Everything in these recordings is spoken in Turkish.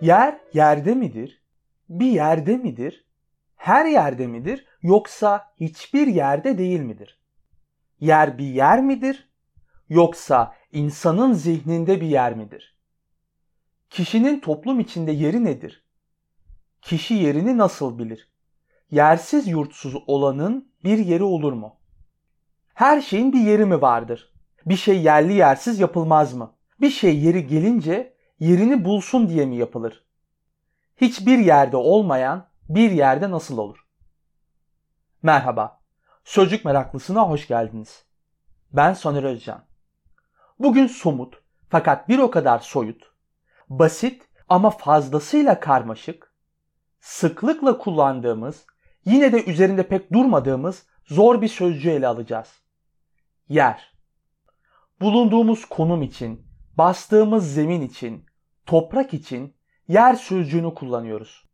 Yer yerde midir? Bir yerde midir? Her yerde midir yoksa hiçbir yerde değil midir? Yer bir yer midir yoksa insanın zihninde bir yer midir? Kişinin toplum içinde yeri nedir? Kişi yerini nasıl bilir? Yersiz yurtsuz olanın bir yeri olur mu? Her şeyin bir yeri mi vardır? Bir şey yerli yersiz yapılmaz mı? Bir şey yeri gelince yerini bulsun diye mi yapılır? Hiçbir yerde olmayan bir yerde nasıl olur? Merhaba, Sözcük Meraklısına hoş geldiniz. Ben Soner Özcan. Bugün somut fakat bir o kadar soyut, basit ama fazlasıyla karmaşık, sıklıkla kullandığımız, yine de üzerinde pek durmadığımız zor bir sözcüğü ele alacağız. Yer. Bulunduğumuz konum için, bastığımız zemin için, toprak için yer sözcüğünü kullanıyoruz.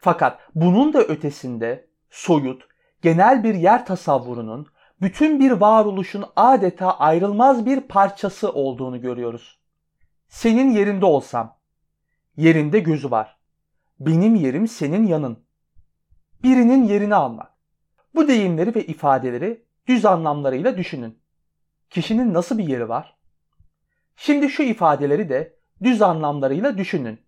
Fakat bunun da ötesinde soyut, genel bir yer tasavvurunun bütün bir varoluşun adeta ayrılmaz bir parçası olduğunu görüyoruz. Senin yerinde olsam, yerinde gözü var. Benim yerim senin yanın. Birinin yerini almak. Bu deyimleri ve ifadeleri düz anlamlarıyla düşünün. Kişinin nasıl bir yeri var? Şimdi şu ifadeleri de düz anlamlarıyla düşünün.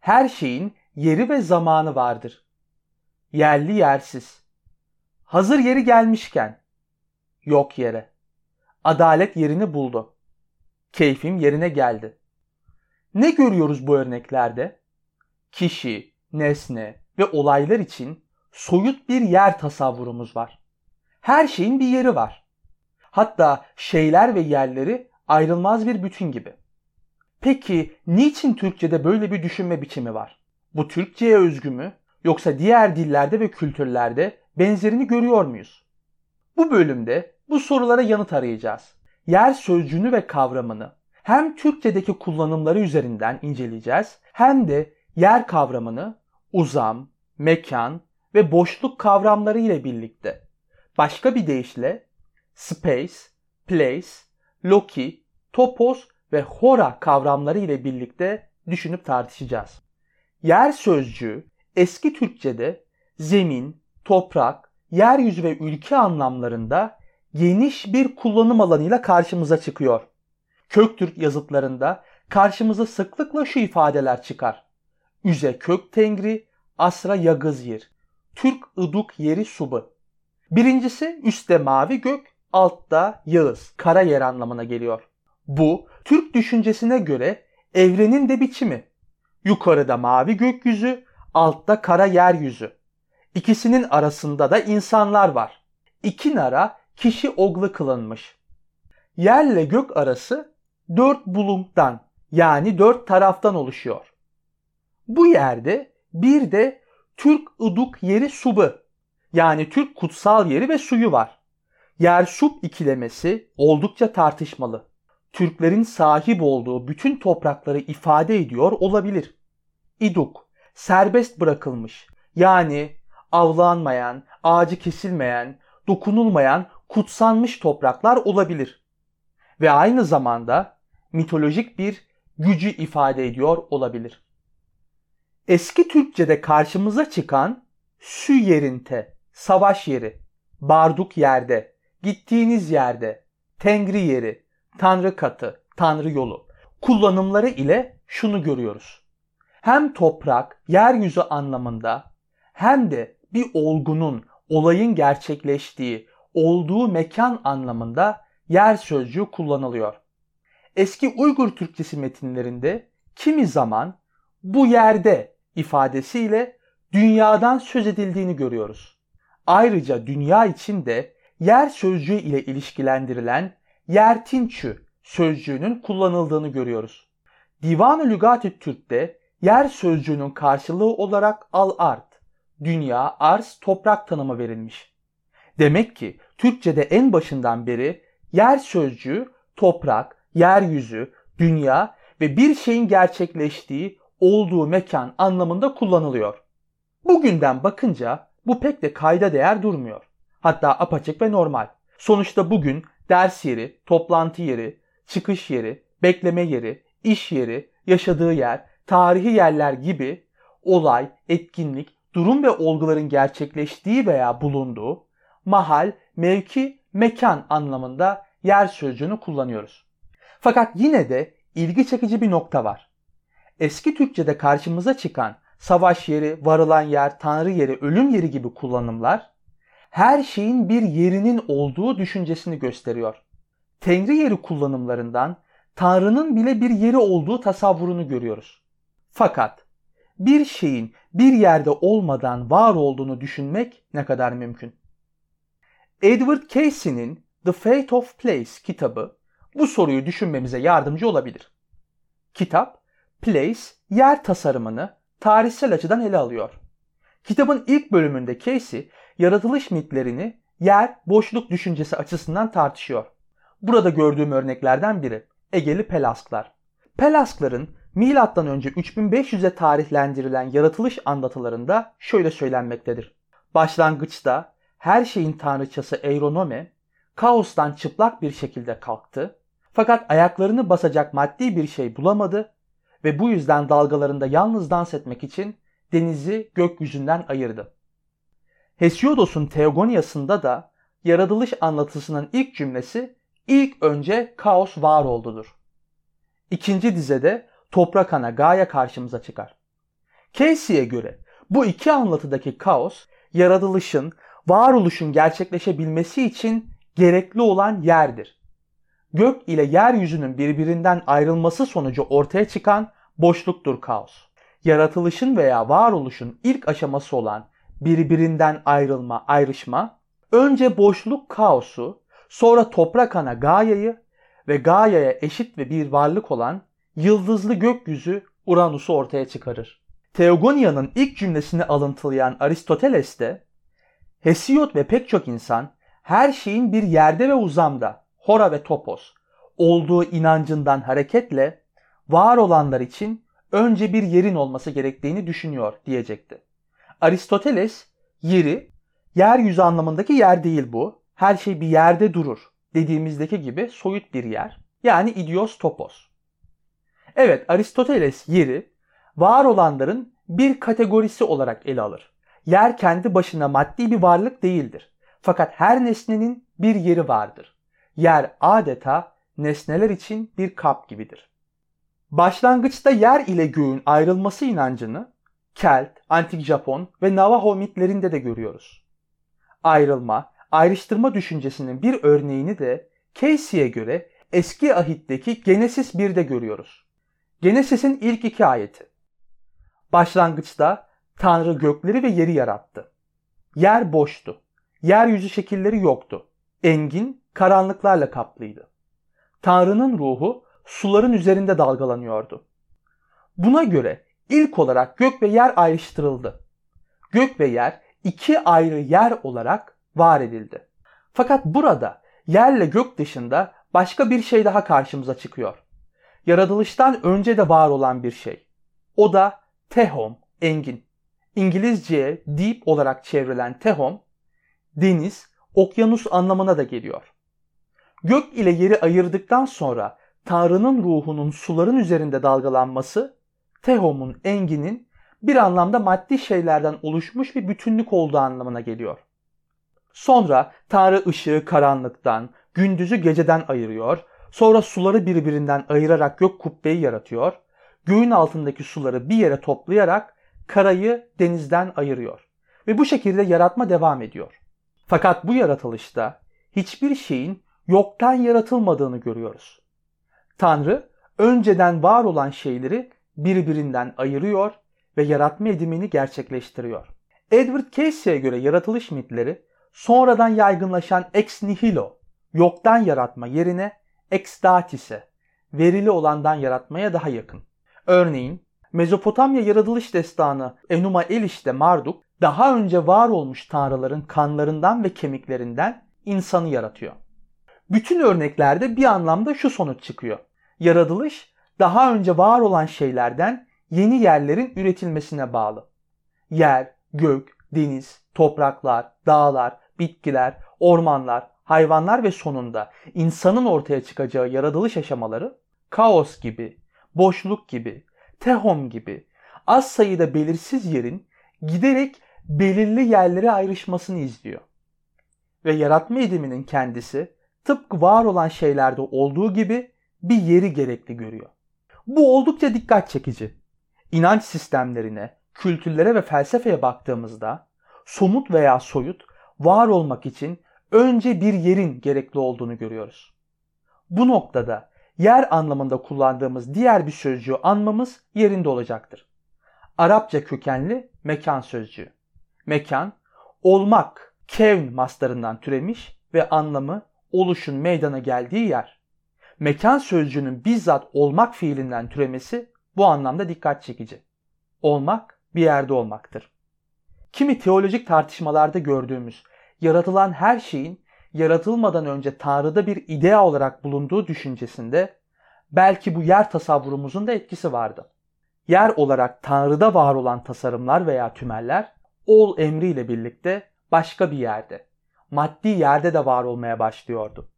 Her şeyin yeri ve zamanı vardır. Yerli yersiz. Hazır yeri gelmişken yok yere. Adalet yerini buldu. Keyfim yerine geldi. Ne görüyoruz bu örneklerde? Kişi, nesne ve olaylar için soyut bir yer tasavvurumuz var. Her şeyin bir yeri var. Hatta şeyler ve yerleri ayrılmaz bir bütün gibi. Peki niçin Türkçe'de böyle bir düşünme biçimi var? Bu Türkçe'ye özgü mü yoksa diğer dillerde ve kültürlerde benzerini görüyor muyuz? Bu bölümde bu sorulara yanıt arayacağız. Yer sözcüğünü ve kavramını hem Türkçedeki kullanımları üzerinden inceleyeceğiz hem de yer kavramını uzam, mekan ve boşluk kavramları ile birlikte başka bir deyişle space, place, loki, topos ve hora kavramları ile birlikte düşünüp tartışacağız. Yer sözcüğü eski Türkçe'de zemin, toprak, yeryüzü ve ülke anlamlarında geniş bir kullanım alanıyla karşımıza çıkıyor. Köktürk yazıtlarında karşımıza sıklıkla şu ifadeler çıkar. Üze kök tengri, asra yagız yer. Türk ıduk yeri subu. Birincisi üstte mavi gök, altta yağız, kara yer anlamına geliyor. Bu Türk düşüncesine göre evrenin de biçimi. Yukarıda mavi gökyüzü, altta kara yeryüzü. İkisinin arasında da insanlar var. İki nara kişi oglu kılınmış. Yerle gök arası dört bulungdan yani dört taraftan oluşuyor. Bu yerde bir de Türk ıduk yeri subu yani Türk kutsal yeri ve suyu var. Yer sup ikilemesi oldukça tartışmalı. Türklerin sahip olduğu bütün toprakları ifade ediyor olabilir. İduk, serbest bırakılmış yani avlanmayan, ağacı kesilmeyen, dokunulmayan kutsanmış topraklar olabilir. Ve aynı zamanda mitolojik bir gücü ifade ediyor olabilir. Eski Türkçe'de karşımıza çıkan sü yerinte, savaş yeri, barduk yerde, gittiğiniz yerde, tengri yeri, tanrı katı, tanrı yolu kullanımları ile şunu görüyoruz. Hem toprak, yeryüzü anlamında hem de bir olgunun, olayın gerçekleştiği, olduğu mekan anlamında yer sözcüğü kullanılıyor. Eski Uygur Türkçesi metinlerinde kimi zaman bu yerde ifadesiyle dünyadan söz edildiğini görüyoruz. Ayrıca dünya için de yer sözcüğü ile ilişkilendirilen yertinçü sözcüğünün kullanıldığını görüyoruz. Divan-ı Lügat-ı Türk'te yer sözcüğünün karşılığı olarak al-art, dünya, arz, toprak tanımı verilmiş. Demek ki Türkçe'de en başından beri yer sözcüğü toprak, yeryüzü, dünya ve bir şeyin gerçekleştiği, olduğu mekan anlamında kullanılıyor. Bugünden bakınca bu pek de kayda değer durmuyor. Hatta apaçık ve normal. Sonuçta bugün ders yeri, toplantı yeri, çıkış yeri, bekleme yeri, iş yeri, yaşadığı yer, tarihi yerler gibi olay, etkinlik, durum ve olguların gerçekleştiği veya bulunduğu mahal, mevki, mekan anlamında yer sözcüğünü kullanıyoruz. Fakat yine de ilgi çekici bir nokta var. Eski Türkçe'de karşımıza çıkan savaş yeri, varılan yer, tanrı yeri, ölüm yeri gibi kullanımlar her şeyin bir yerinin olduğu düşüncesini gösteriyor. Tengri yeri kullanımlarından Tanrı'nın bile bir yeri olduğu tasavvurunu görüyoruz. Fakat bir şeyin bir yerde olmadan var olduğunu düşünmek ne kadar mümkün? Edward Casey'nin The Fate of Place kitabı bu soruyu düşünmemize yardımcı olabilir. Kitap, place, yer tasarımını tarihsel açıdan ele alıyor. Kitabın ilk bölümünde Casey, yaratılış mitlerini yer, boşluk düşüncesi açısından tartışıyor. Burada gördüğüm örneklerden biri Egeli Pelasklar. Pelaskların milattan önce 3500'e tarihlendirilen yaratılış anlatılarında şöyle söylenmektedir. Başlangıçta her şeyin tanrıçası Eironome kaostan çıplak bir şekilde kalktı fakat ayaklarını basacak maddi bir şey bulamadı ve bu yüzden dalgalarında yalnız dans etmek için denizi gökyüzünden ayırdı. Hesiodos'un Teogoniasında da yaratılış anlatısının ilk cümlesi ilk önce kaos var oldudur. İkinci dizede toprak ana Gaia karşımıza çıkar. Casey'e göre bu iki anlatıdaki kaos yaratılışın, varoluşun gerçekleşebilmesi için gerekli olan yerdir. Gök ile yeryüzünün birbirinden ayrılması sonucu ortaya çıkan boşluktur kaos. Yaratılışın veya varoluşun ilk aşaması olan birbirinden ayrılma, ayrışma, önce boşluk kaosu, sonra toprak ana Gaia'yı ve Gaia'ya eşit ve bir varlık olan yıldızlı gökyüzü Uranus'u ortaya çıkarır. Teogonia'nın ilk cümlesini alıntılayan Aristoteles de Hesiod ve pek çok insan her şeyin bir yerde ve uzamda, hora ve topos, olduğu inancından hareketle var olanlar için önce bir yerin olması gerektiğini düşünüyor diyecekti. Aristoteles yeri yeryüzü anlamındaki yer değil bu. Her şey bir yerde durur dediğimizdeki gibi soyut bir yer. Yani idios topos. Evet Aristoteles yeri var olanların bir kategorisi olarak ele alır. Yer kendi başına maddi bir varlık değildir. Fakat her nesnenin bir yeri vardır. Yer adeta nesneler için bir kap gibidir. Başlangıçta yer ile göğün ayrılması inancını Kelt, Antik Japon ve Navajo mitlerinde de görüyoruz. Ayrılma, ayrıştırma düşüncesinin bir örneğini de Casey'e göre eski ahitteki Genesis 1'de görüyoruz. Genesis'in ilk iki ayeti. Başlangıçta Tanrı gökleri ve yeri yarattı. Yer boştu. Yeryüzü şekilleri yoktu. Engin karanlıklarla kaplıydı. Tanrı'nın ruhu suların üzerinde dalgalanıyordu. Buna göre ilk olarak gök ve yer ayrıştırıldı. Gök ve yer iki ayrı yer olarak var edildi. Fakat burada yerle gök dışında başka bir şey daha karşımıza çıkıyor. Yaratılıştan önce de var olan bir şey. O da tehom, engin. İngilizceye deep olarak çevrilen tehom, deniz, okyanus anlamına da geliyor. Gök ile yeri ayırdıktan sonra Tanrı'nın ruhunun suların üzerinde dalgalanması, Tehom'un enginin bir anlamda maddi şeylerden oluşmuş bir bütünlük olduğu anlamına geliyor. Sonra Tanrı ışığı karanlıktan, gündüzü geceden ayırıyor, sonra suları birbirinden ayırarak gök kubbeyi yaratıyor, göğün altındaki suları bir yere toplayarak karayı denizden ayırıyor. Ve bu şekilde yaratma devam ediyor. Fakat bu yaratılışta hiçbir şeyin yoktan yaratılmadığını görüyoruz. Tanrı önceden var olan şeyleri birbirinden ayırıyor ve yaratma edimini gerçekleştiriyor. Edward Casey'e göre yaratılış mitleri sonradan yaygınlaşan ex nihilo, yoktan yaratma yerine ex datise, verili olandan yaratmaya daha yakın. Örneğin Mezopotamya yaratılış destanı Enuma Elish'te Marduk daha önce var olmuş tanrıların kanlarından ve kemiklerinden insanı yaratıyor. Bütün örneklerde bir anlamda şu sonuç çıkıyor. Yaratılış daha önce var olan şeylerden yeni yerlerin üretilmesine bağlı. Yer, gök, deniz, topraklar, dağlar, bitkiler, ormanlar, hayvanlar ve sonunda insanın ortaya çıkacağı yaratılış aşamaları kaos gibi, boşluk gibi, tehom gibi az sayıda belirsiz yerin giderek belirli yerlere ayrışmasını izliyor. Ve yaratma ediminin kendisi tıpkı var olan şeylerde olduğu gibi bir yeri gerekli görüyor. Bu oldukça dikkat çekici. İnanç sistemlerine, kültürlere ve felsefeye baktığımızda somut veya soyut var olmak için önce bir yerin gerekli olduğunu görüyoruz. Bu noktada yer anlamında kullandığımız diğer bir sözcüğü anmamız yerinde olacaktır. Arapça kökenli mekan sözcüğü. Mekan, olmak, kevn maslarından türemiş ve anlamı oluşun meydana geldiği yer. Mekan sözcüğünün bizzat olmak fiilinden türemesi bu anlamda dikkat çekici. Olmak bir yerde olmaktır. Kimi teolojik tartışmalarda gördüğümüz yaratılan her şeyin yaratılmadan önce Tanrı'da bir idea olarak bulunduğu düşüncesinde belki bu yer tasavvurumuzun da etkisi vardı. Yer olarak Tanrı'da var olan tasarımlar veya tümeller ol emriyle birlikte başka bir yerde, maddi yerde de var olmaya başlıyordu.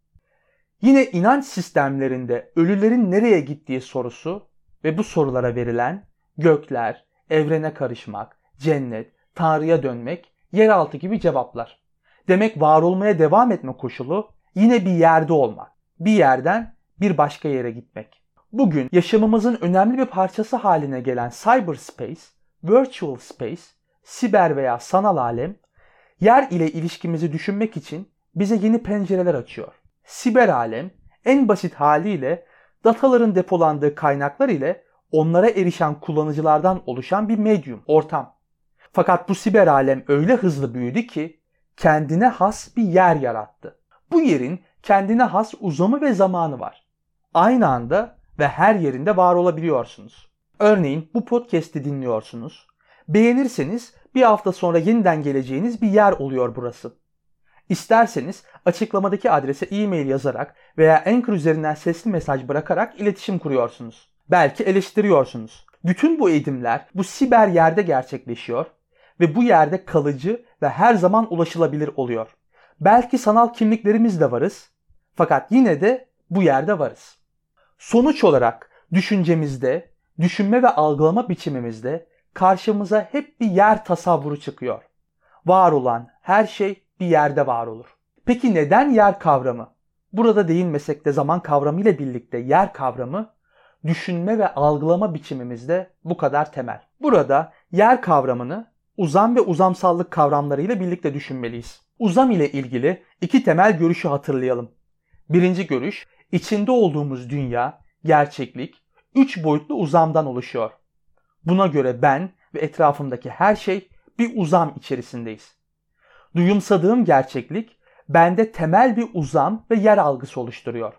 Yine inanç sistemlerinde ölülerin nereye gittiği sorusu ve bu sorulara verilen gökler, evrene karışmak, cennet, Tanrı'ya dönmek, yeraltı gibi cevaplar. Demek var olmaya devam etme koşulu yine bir yerde olmak. Bir yerden bir başka yere gitmek. Bugün yaşamımızın önemli bir parçası haline gelen cyberspace, virtual space, siber veya sanal alem, yer ile ilişkimizi düşünmek için bize yeni pencereler açıyor. Siber alem en basit haliyle dataların depolandığı kaynaklar ile onlara erişen kullanıcılardan oluşan bir medyum, ortam. Fakat bu siber alem öyle hızlı büyüdü ki kendine has bir yer yarattı. Bu yerin kendine has uzamı ve zamanı var. Aynı anda ve her yerinde var olabiliyorsunuz. Örneğin bu podcast'i dinliyorsunuz. Beğenirseniz bir hafta sonra yeniden geleceğiniz bir yer oluyor burası. İsterseniz açıklamadaki adrese e-mail yazarak veya Anchor üzerinden sesli mesaj bırakarak iletişim kuruyorsunuz. Belki eleştiriyorsunuz. Bütün bu eğitimler bu siber yerde gerçekleşiyor ve bu yerde kalıcı ve her zaman ulaşılabilir oluyor. Belki sanal kimliklerimizle varız fakat yine de bu yerde varız. Sonuç olarak düşüncemizde, düşünme ve algılama biçimimizde karşımıza hep bir yer tasavvuru çıkıyor. Var olan her şey bir yerde var olur. Peki neden yer kavramı? Burada değinmesek de zaman kavramı ile birlikte yer kavramı düşünme ve algılama biçimimizde bu kadar temel. Burada yer kavramını uzam ve uzamsallık kavramlarıyla birlikte düşünmeliyiz. Uzam ile ilgili iki temel görüşü hatırlayalım. Birinci görüş, içinde olduğumuz dünya, gerçeklik, üç boyutlu uzamdan oluşuyor. Buna göre ben ve etrafımdaki her şey bir uzam içerisindeyiz. Duyumsadığım gerçeklik bende temel bir uzam ve yer algısı oluşturuyor.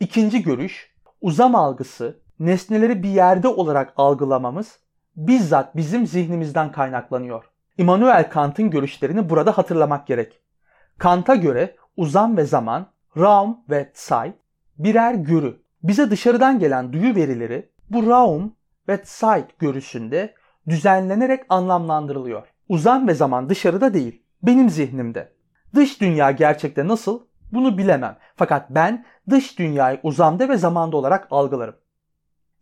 İkinci görüş, uzam algısı nesneleri bir yerde olarak algılamamız bizzat bizim zihnimizden kaynaklanıyor. Immanuel Kant'ın görüşlerini burada hatırlamak gerek. Kant'a göre uzam ve zaman, Raum ve Zeit birer görü. Bize dışarıdan gelen duyu verileri bu Raum ve Zeit görüşünde düzenlenerek anlamlandırılıyor. Uzam ve zaman dışarıda değil, benim zihnimde. Dış dünya gerçekte nasıl? Bunu bilemem. Fakat ben dış dünyayı uzamda ve zamanda olarak algılarım.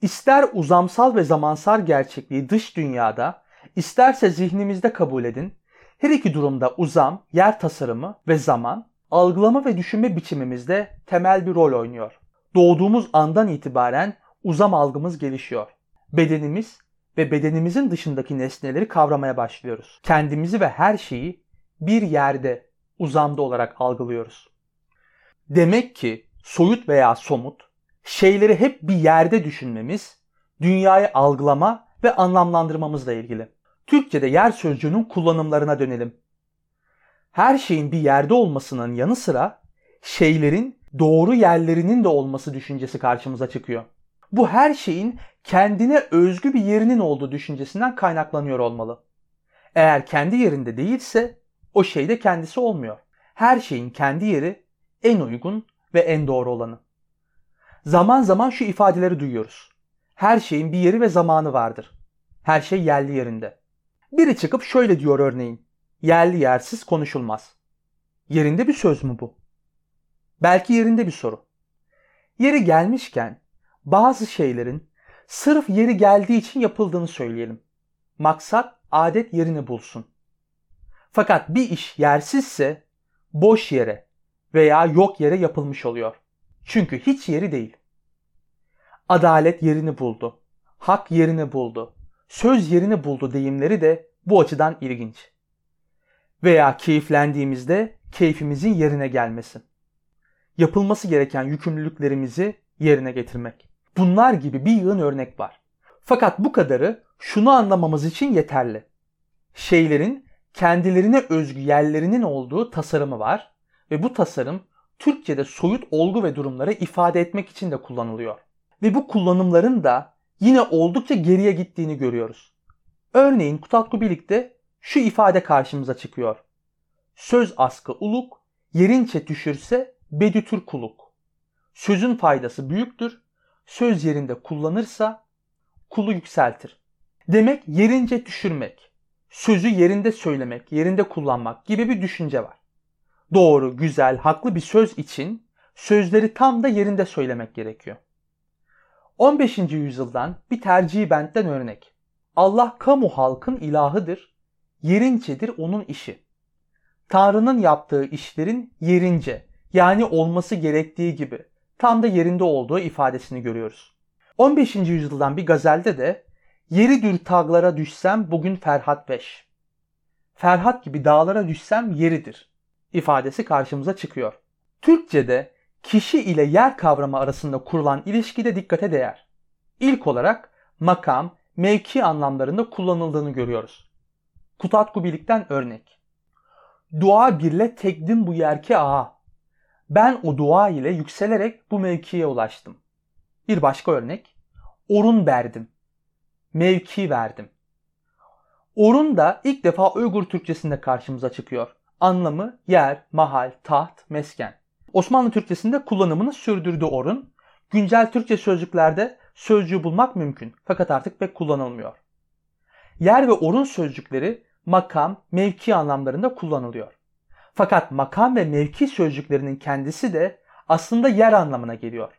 İster uzamsal ve zamansal gerçekliği dış dünyada, isterse zihnimizde kabul edin. Her iki durumda uzam, yer tasarımı ve zaman, algılama ve düşünme biçimimizde temel bir rol oynuyor. Doğduğumuz andan itibaren uzam algımız gelişiyor. Bedenimiz ve bedenimizin dışındaki nesneleri kavramaya başlıyoruz. Kendimizi ve her şeyi bir yerde, uzamda olarak algılıyoruz. Demek ki soyut veya somut şeyleri hep bir yerde düşünmemiz, dünyayı algılama ve anlamlandırmamızla ilgili. Türkçe'de yer sözcüğünün kullanımlarına dönelim. Her şeyin bir yerde olmasının yanı sıra şeylerin doğru yerlerinin de olması düşüncesi karşımıza çıkıyor. Bu her şeyin kendine özgü bir yerinin olduğu düşüncesinden kaynaklanıyor olmalı. Eğer kendi yerinde değilse o şey de kendisi olmuyor. Her şeyin kendi yeri en uygun ve en doğru olanı. Zaman zaman şu ifadeleri duyuyoruz. Her şeyin bir yeri ve zamanı vardır. Her şey yerli yerinde. Biri çıkıp şöyle diyor örneğin. Yerli yersiz konuşulmaz. Yerinde bir söz mü bu? Belki yerinde bir soru. Yeri gelmişken bazı şeylerin Sırf yeri geldiği için yapıldığını söyleyelim. Maksat adet yerini bulsun. Fakat bir iş yersizse boş yere veya yok yere yapılmış oluyor. Çünkü hiç yeri değil. Adalet yerini buldu. Hak yerini buldu. Söz yerini buldu deyimleri de bu açıdan ilginç. Veya keyiflendiğimizde keyfimizin yerine gelmesi. Yapılması gereken yükümlülüklerimizi yerine getirmek. Bunlar gibi bir yığın örnek var. Fakat bu kadarı şunu anlamamız için yeterli. Şeylerin kendilerine özgü yerlerinin olduğu tasarımı var ve bu tasarım Türkçe'de soyut olgu ve durumları ifade etmek için de kullanılıyor. Ve bu kullanımların da yine oldukça geriye gittiğini görüyoruz. Örneğin Kutatku Birlik'te şu ifade karşımıza çıkıyor. Söz askı uluk, yerinçe düşürse bedütür kuluk. Sözün faydası büyüktür, söz yerinde kullanırsa kulu yükseltir. Demek yerince düşürmek, sözü yerinde söylemek, yerinde kullanmak gibi bir düşünce var. Doğru, güzel, haklı bir söz için sözleri tam da yerinde söylemek gerekiyor. 15. yüzyıldan bir tercihi bentten örnek. Allah kamu halkın ilahıdır, yerincedir onun işi. Tanrı'nın yaptığı işlerin yerince yani olması gerektiği gibi tam da yerinde olduğu ifadesini görüyoruz. 15. yüzyıldan bir gazelde de yeri dür tağlara düşsem bugün Ferhat beş. Ferhat gibi dağlara düşsem yeridir ifadesi karşımıza çıkıyor. Türkçe'de kişi ile yer kavramı arasında kurulan ilişki de dikkate değer. İlk olarak makam, mevki anlamlarında kullanıldığını görüyoruz. Kutatku birlikten örnek. Dua birle tekdim bu yerki ağa. Ben o dua ile yükselerek bu mevkiye ulaştım. Bir başka örnek. Orun verdim. Mevki verdim. Orun da ilk defa Uygur Türkçesinde karşımıza çıkıyor. Anlamı yer, mahal, taht, mesken. Osmanlı Türkçesinde kullanımını sürdürdü orun. Güncel Türkçe sözcüklerde sözcüğü bulmak mümkün fakat artık pek kullanılmıyor. Yer ve orun sözcükleri makam, mevki anlamlarında kullanılıyor. Fakat makam ve mevki sözcüklerinin kendisi de aslında yer anlamına geliyor.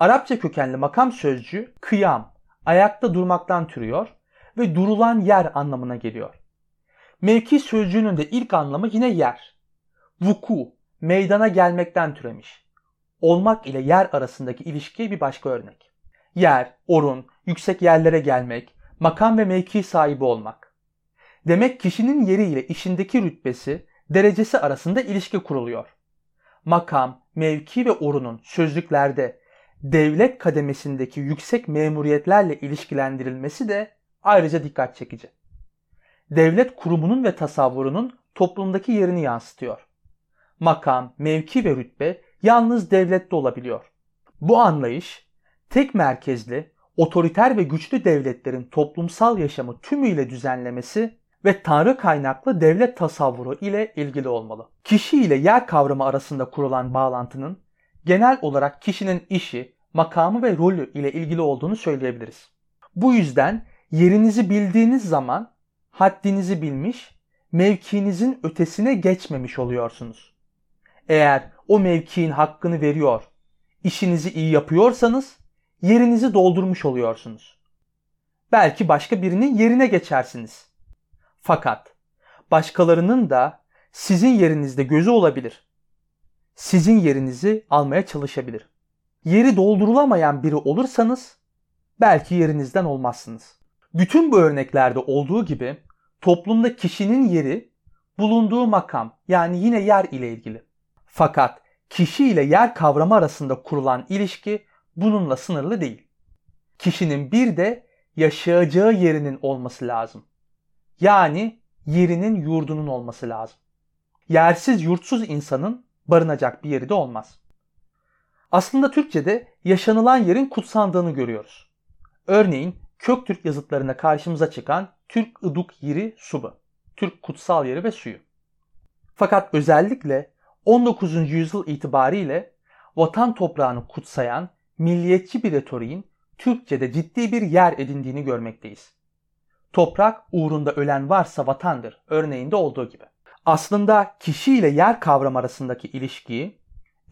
Arapça kökenli makam sözcüğü kıyam, ayakta durmaktan türüyor ve durulan yer anlamına geliyor. Mevki sözcüğünün de ilk anlamı yine yer. Vuku, meydana gelmekten türemiş. Olmak ile yer arasındaki ilişkiye bir başka örnek. Yer, orun, yüksek yerlere gelmek, makam ve mevki sahibi olmak. Demek kişinin yeri ile işindeki rütbesi, derecesi arasında ilişki kuruluyor. Makam, mevki ve orunun sözlüklerde devlet kademesindeki yüksek memuriyetlerle ilişkilendirilmesi de ayrıca dikkat çekici. Devlet kurumunun ve tasavvurunun toplumdaki yerini yansıtıyor. Makam, mevki ve rütbe yalnız devlette olabiliyor. Bu anlayış tek merkezli, otoriter ve güçlü devletlerin toplumsal yaşamı tümüyle düzenlemesi ve tanrı kaynaklı devlet tasavvuru ile ilgili olmalı. Kişi ile yer kavramı arasında kurulan bağlantının genel olarak kişinin işi, makamı ve rolü ile ilgili olduğunu söyleyebiliriz. Bu yüzden yerinizi bildiğiniz zaman haddinizi bilmiş, mevkinizin ötesine geçmemiş oluyorsunuz. Eğer o mevkiin hakkını veriyor, işinizi iyi yapıyorsanız yerinizi doldurmuş oluyorsunuz. Belki başka birinin yerine geçersiniz. Fakat başkalarının da sizin yerinizde gözü olabilir. Sizin yerinizi almaya çalışabilir. Yeri doldurulamayan biri olursanız belki yerinizden olmazsınız. Bütün bu örneklerde olduğu gibi toplumda kişinin yeri bulunduğu makam yani yine yer ile ilgili. Fakat kişi ile yer kavramı arasında kurulan ilişki bununla sınırlı değil. Kişinin bir de yaşayacağı yerinin olması lazım. Yani yerinin yurdunun olması lazım. Yersiz yurtsuz insanın barınacak bir yeri de olmaz. Aslında Türkçe'de yaşanılan yerin kutsandığını görüyoruz. Örneğin Köktürk yazıtlarında karşımıza çıkan Türk ıduk yeri subu, Türk kutsal yeri ve suyu. Fakat özellikle 19. yüzyıl itibariyle vatan toprağını kutsayan milliyetçi bir retoriğin Türkçe'de ciddi bir yer edindiğini görmekteyiz. Toprak uğrunda ölen varsa vatandır örneğinde olduğu gibi. Aslında kişi ile yer kavramı arasındaki ilişkiyi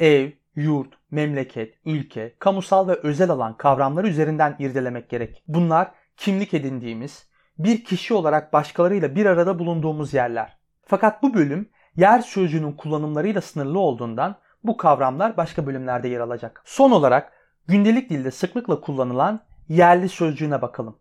ev, yurt, memleket, ülke, kamusal ve özel alan kavramları üzerinden irdelemek gerek. Bunlar kimlik edindiğimiz, bir kişi olarak başkalarıyla bir arada bulunduğumuz yerler. Fakat bu bölüm yer sözcüğünün kullanımlarıyla sınırlı olduğundan bu kavramlar başka bölümlerde yer alacak. Son olarak gündelik dilde sıklıkla kullanılan yerli sözcüğüne bakalım.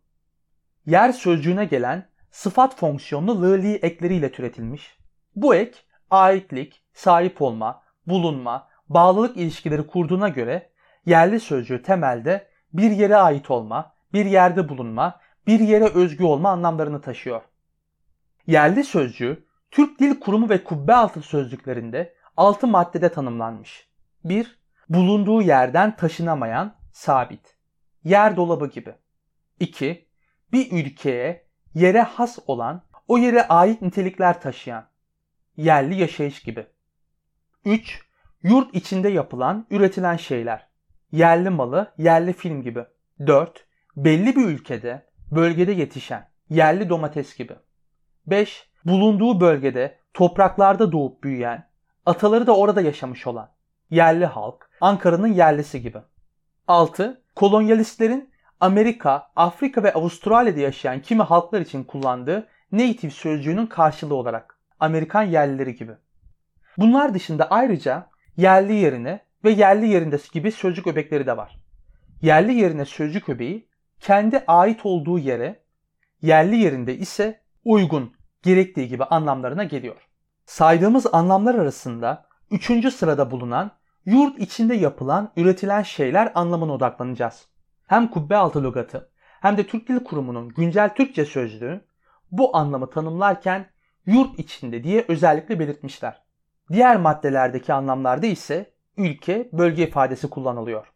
Yer sözcüğüne gelen sıfat fonksiyonlu lığli ekleriyle türetilmiş. Bu ek aitlik, sahip olma, bulunma, bağlılık ilişkileri kurduğuna göre yerli sözcüğü temelde bir yere ait olma, bir yerde bulunma, bir yere özgü olma anlamlarını taşıyor. Yerli sözcüğü Türk Dil Kurumu ve kubbe altı sözlüklerinde 6 maddede tanımlanmış. 1. Bulunduğu yerden taşınamayan, sabit. Yer dolabı gibi. 2. Bir ülkeye, yere has olan, o yere ait nitelikler taşıyan. Yerli yaşayış gibi. 3. Yurt içinde yapılan, üretilen şeyler. Yerli malı, yerli film gibi. 4. Belli bir ülkede, bölgede yetişen. Yerli domates gibi. 5. Bulunduğu bölgede, topraklarda doğup büyüyen, ataları da orada yaşamış olan. Yerli halk, Ankara'nın yerlisi gibi. 6. Kolonyalistlerin Amerika, Afrika ve Avustralya'da yaşayan kimi halklar için kullandığı native sözcüğünün karşılığı olarak Amerikan yerlileri gibi. Bunlar dışında ayrıca yerli yerine ve yerli yerinde gibi sözcük öbekleri de var. Yerli yerine sözcük öbeği kendi ait olduğu yere, yerli yerinde ise uygun, gerektiği gibi anlamlarına geliyor. Saydığımız anlamlar arasında üçüncü sırada bulunan yurt içinde yapılan, üretilen şeyler anlamına odaklanacağız. Hem kubbe altı logatı hem de Türk Dil Kurumu'nun güncel Türkçe sözlüğü bu anlamı tanımlarken yurt içinde diye özellikle belirtmişler. Diğer maddelerdeki anlamlarda ise ülke, bölge ifadesi kullanılıyor.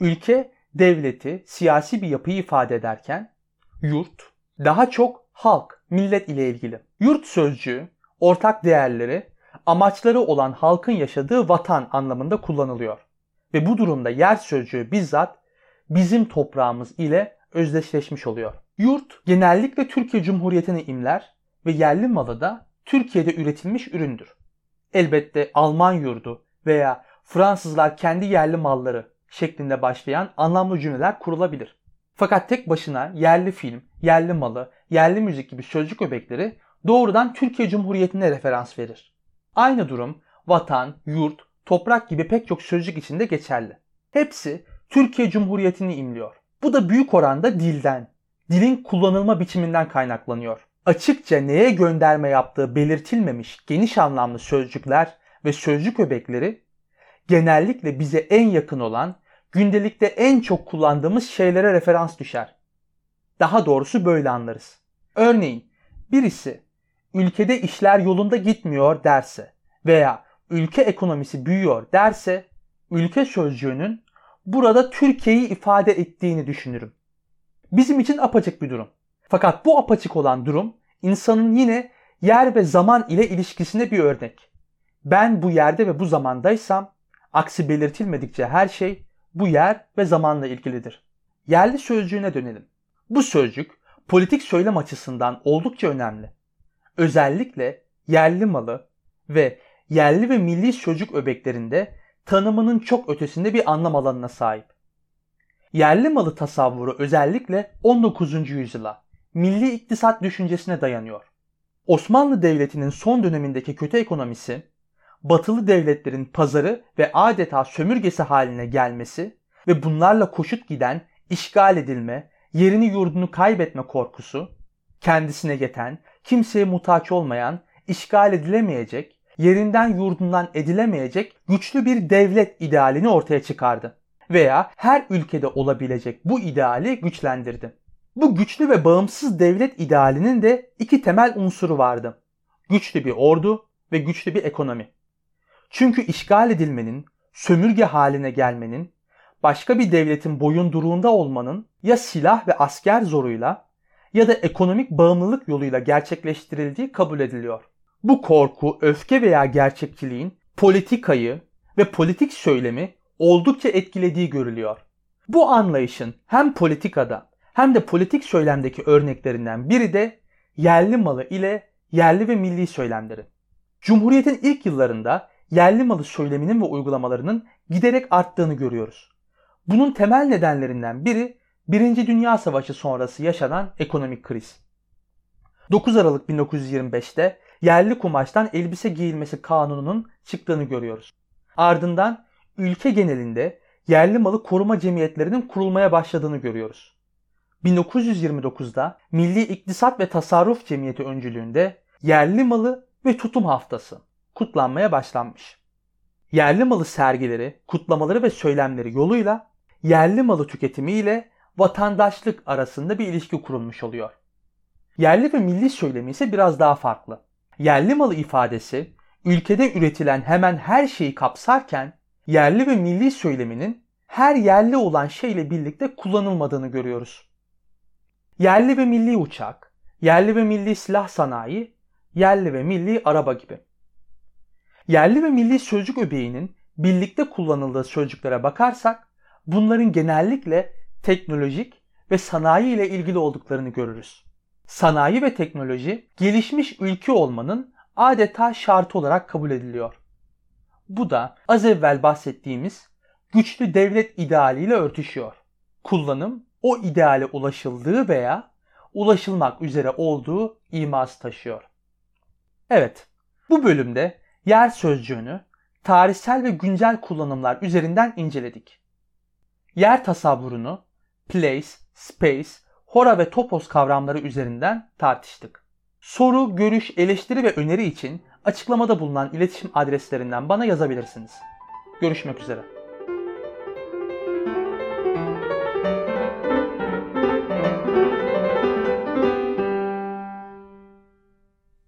Ülke, devleti, siyasi bir yapıyı ifade ederken yurt daha çok halk, millet ile ilgili. Yurt sözcüğü ortak değerleri, amaçları olan halkın yaşadığı vatan anlamında kullanılıyor. Ve bu durumda yer sözcüğü bizzat bizim toprağımız ile özdeşleşmiş oluyor. Yurt genellikle Türkiye Cumhuriyeti'ni imler ve yerli malı da Türkiye'de üretilmiş üründür. Elbette Alman yurdu veya Fransızlar kendi yerli malları şeklinde başlayan anlamlı cümleler kurulabilir. Fakat tek başına yerli film, yerli malı, yerli müzik gibi sözcük öbekleri doğrudan Türkiye Cumhuriyeti'ne referans verir. Aynı durum vatan, yurt, toprak gibi pek çok sözcük içinde geçerli. Hepsi Türkiye Cumhuriyeti'ni imliyor. Bu da büyük oranda dilden, dilin kullanılma biçiminden kaynaklanıyor. Açıkça neye gönderme yaptığı belirtilmemiş geniş anlamlı sözcükler ve sözcük öbekleri genellikle bize en yakın olan, gündelikte en çok kullandığımız şeylere referans düşer. Daha doğrusu böyle anlarız. Örneğin birisi ülkede işler yolunda gitmiyor derse veya ülke ekonomisi büyüyor derse ülke sözcüğünün burada Türkiye'yi ifade ettiğini düşünürüm. Bizim için apaçık bir durum. Fakat bu apaçık olan durum insanın yine yer ve zaman ile ilişkisine bir örnek. Ben bu yerde ve bu zamandaysam aksi belirtilmedikçe her şey bu yer ve zamanla ilgilidir. Yerli sözcüğüne dönelim. Bu sözcük politik söylem açısından oldukça önemli. Özellikle yerli malı ve yerli ve milli sözcük öbeklerinde tanımının çok ötesinde bir anlam alanına sahip. Yerli malı tasavvuru özellikle 19. yüzyıla, milli iktisat düşüncesine dayanıyor. Osmanlı Devleti'nin son dönemindeki kötü ekonomisi, batılı devletlerin pazarı ve adeta sömürgesi haline gelmesi ve bunlarla koşut giden işgal edilme, yerini yurdunu kaybetme korkusu, kendisine yeten, kimseye muhtaç olmayan, işgal edilemeyecek, yerinden yurdundan edilemeyecek güçlü bir devlet idealini ortaya çıkardı. Veya her ülkede olabilecek bu ideali güçlendirdi. Bu güçlü ve bağımsız devlet idealinin de iki temel unsuru vardı. Güçlü bir ordu ve güçlü bir ekonomi. Çünkü işgal edilmenin, sömürge haline gelmenin, başka bir devletin boyunduruğunda olmanın ya silah ve asker zoruyla ya da ekonomik bağımlılık yoluyla gerçekleştirildiği kabul ediliyor. Bu korku, öfke veya gerçekçiliğin politikayı ve politik söylemi oldukça etkilediği görülüyor. Bu anlayışın hem politikada hem de politik söylemdeki örneklerinden biri de yerli malı ile yerli ve milli söylemleri. Cumhuriyetin ilk yıllarında yerli malı söyleminin ve uygulamalarının giderek arttığını görüyoruz. Bunun temel nedenlerinden biri Birinci Dünya Savaşı sonrası yaşanan ekonomik kriz. 9 Aralık 1925'te yerli kumaştan elbise giyilmesi kanununun çıktığını görüyoruz. Ardından ülke genelinde yerli malı koruma cemiyetlerinin kurulmaya başladığını görüyoruz. 1929'da Milli İktisat ve Tasarruf Cemiyeti öncülüğünde yerli malı ve tutum haftası kutlanmaya başlanmış. Yerli malı sergileri, kutlamaları ve söylemleri yoluyla yerli malı tüketimi ile vatandaşlık arasında bir ilişki kurulmuş oluyor. Yerli ve milli söylemi ise biraz daha farklı. Yerli malı ifadesi ülkede üretilen hemen her şeyi kapsarken yerli ve milli söyleminin her yerli olan şeyle birlikte kullanılmadığını görüyoruz. Yerli ve milli uçak, yerli ve milli silah sanayi, yerli ve milli araba gibi. Yerli ve milli sözcük öbeğinin birlikte kullanıldığı sözcüklere bakarsak bunların genellikle teknolojik ve sanayi ile ilgili olduklarını görürüz. Sanayi ve teknoloji gelişmiş ülke olmanın adeta şartı olarak kabul ediliyor. Bu da az evvel bahsettiğimiz güçlü devlet idealiyle örtüşüyor. Kullanım o ideale ulaşıldığı veya ulaşılmak üzere olduğu iması taşıyor. Evet, bu bölümde yer sözcüğünü tarihsel ve güncel kullanımlar üzerinden inceledik. Yer tasavvurunu place, space, hora ve topos kavramları üzerinden tartıştık. Soru, görüş, eleştiri ve öneri için açıklamada bulunan iletişim adreslerinden bana yazabilirsiniz. Görüşmek üzere.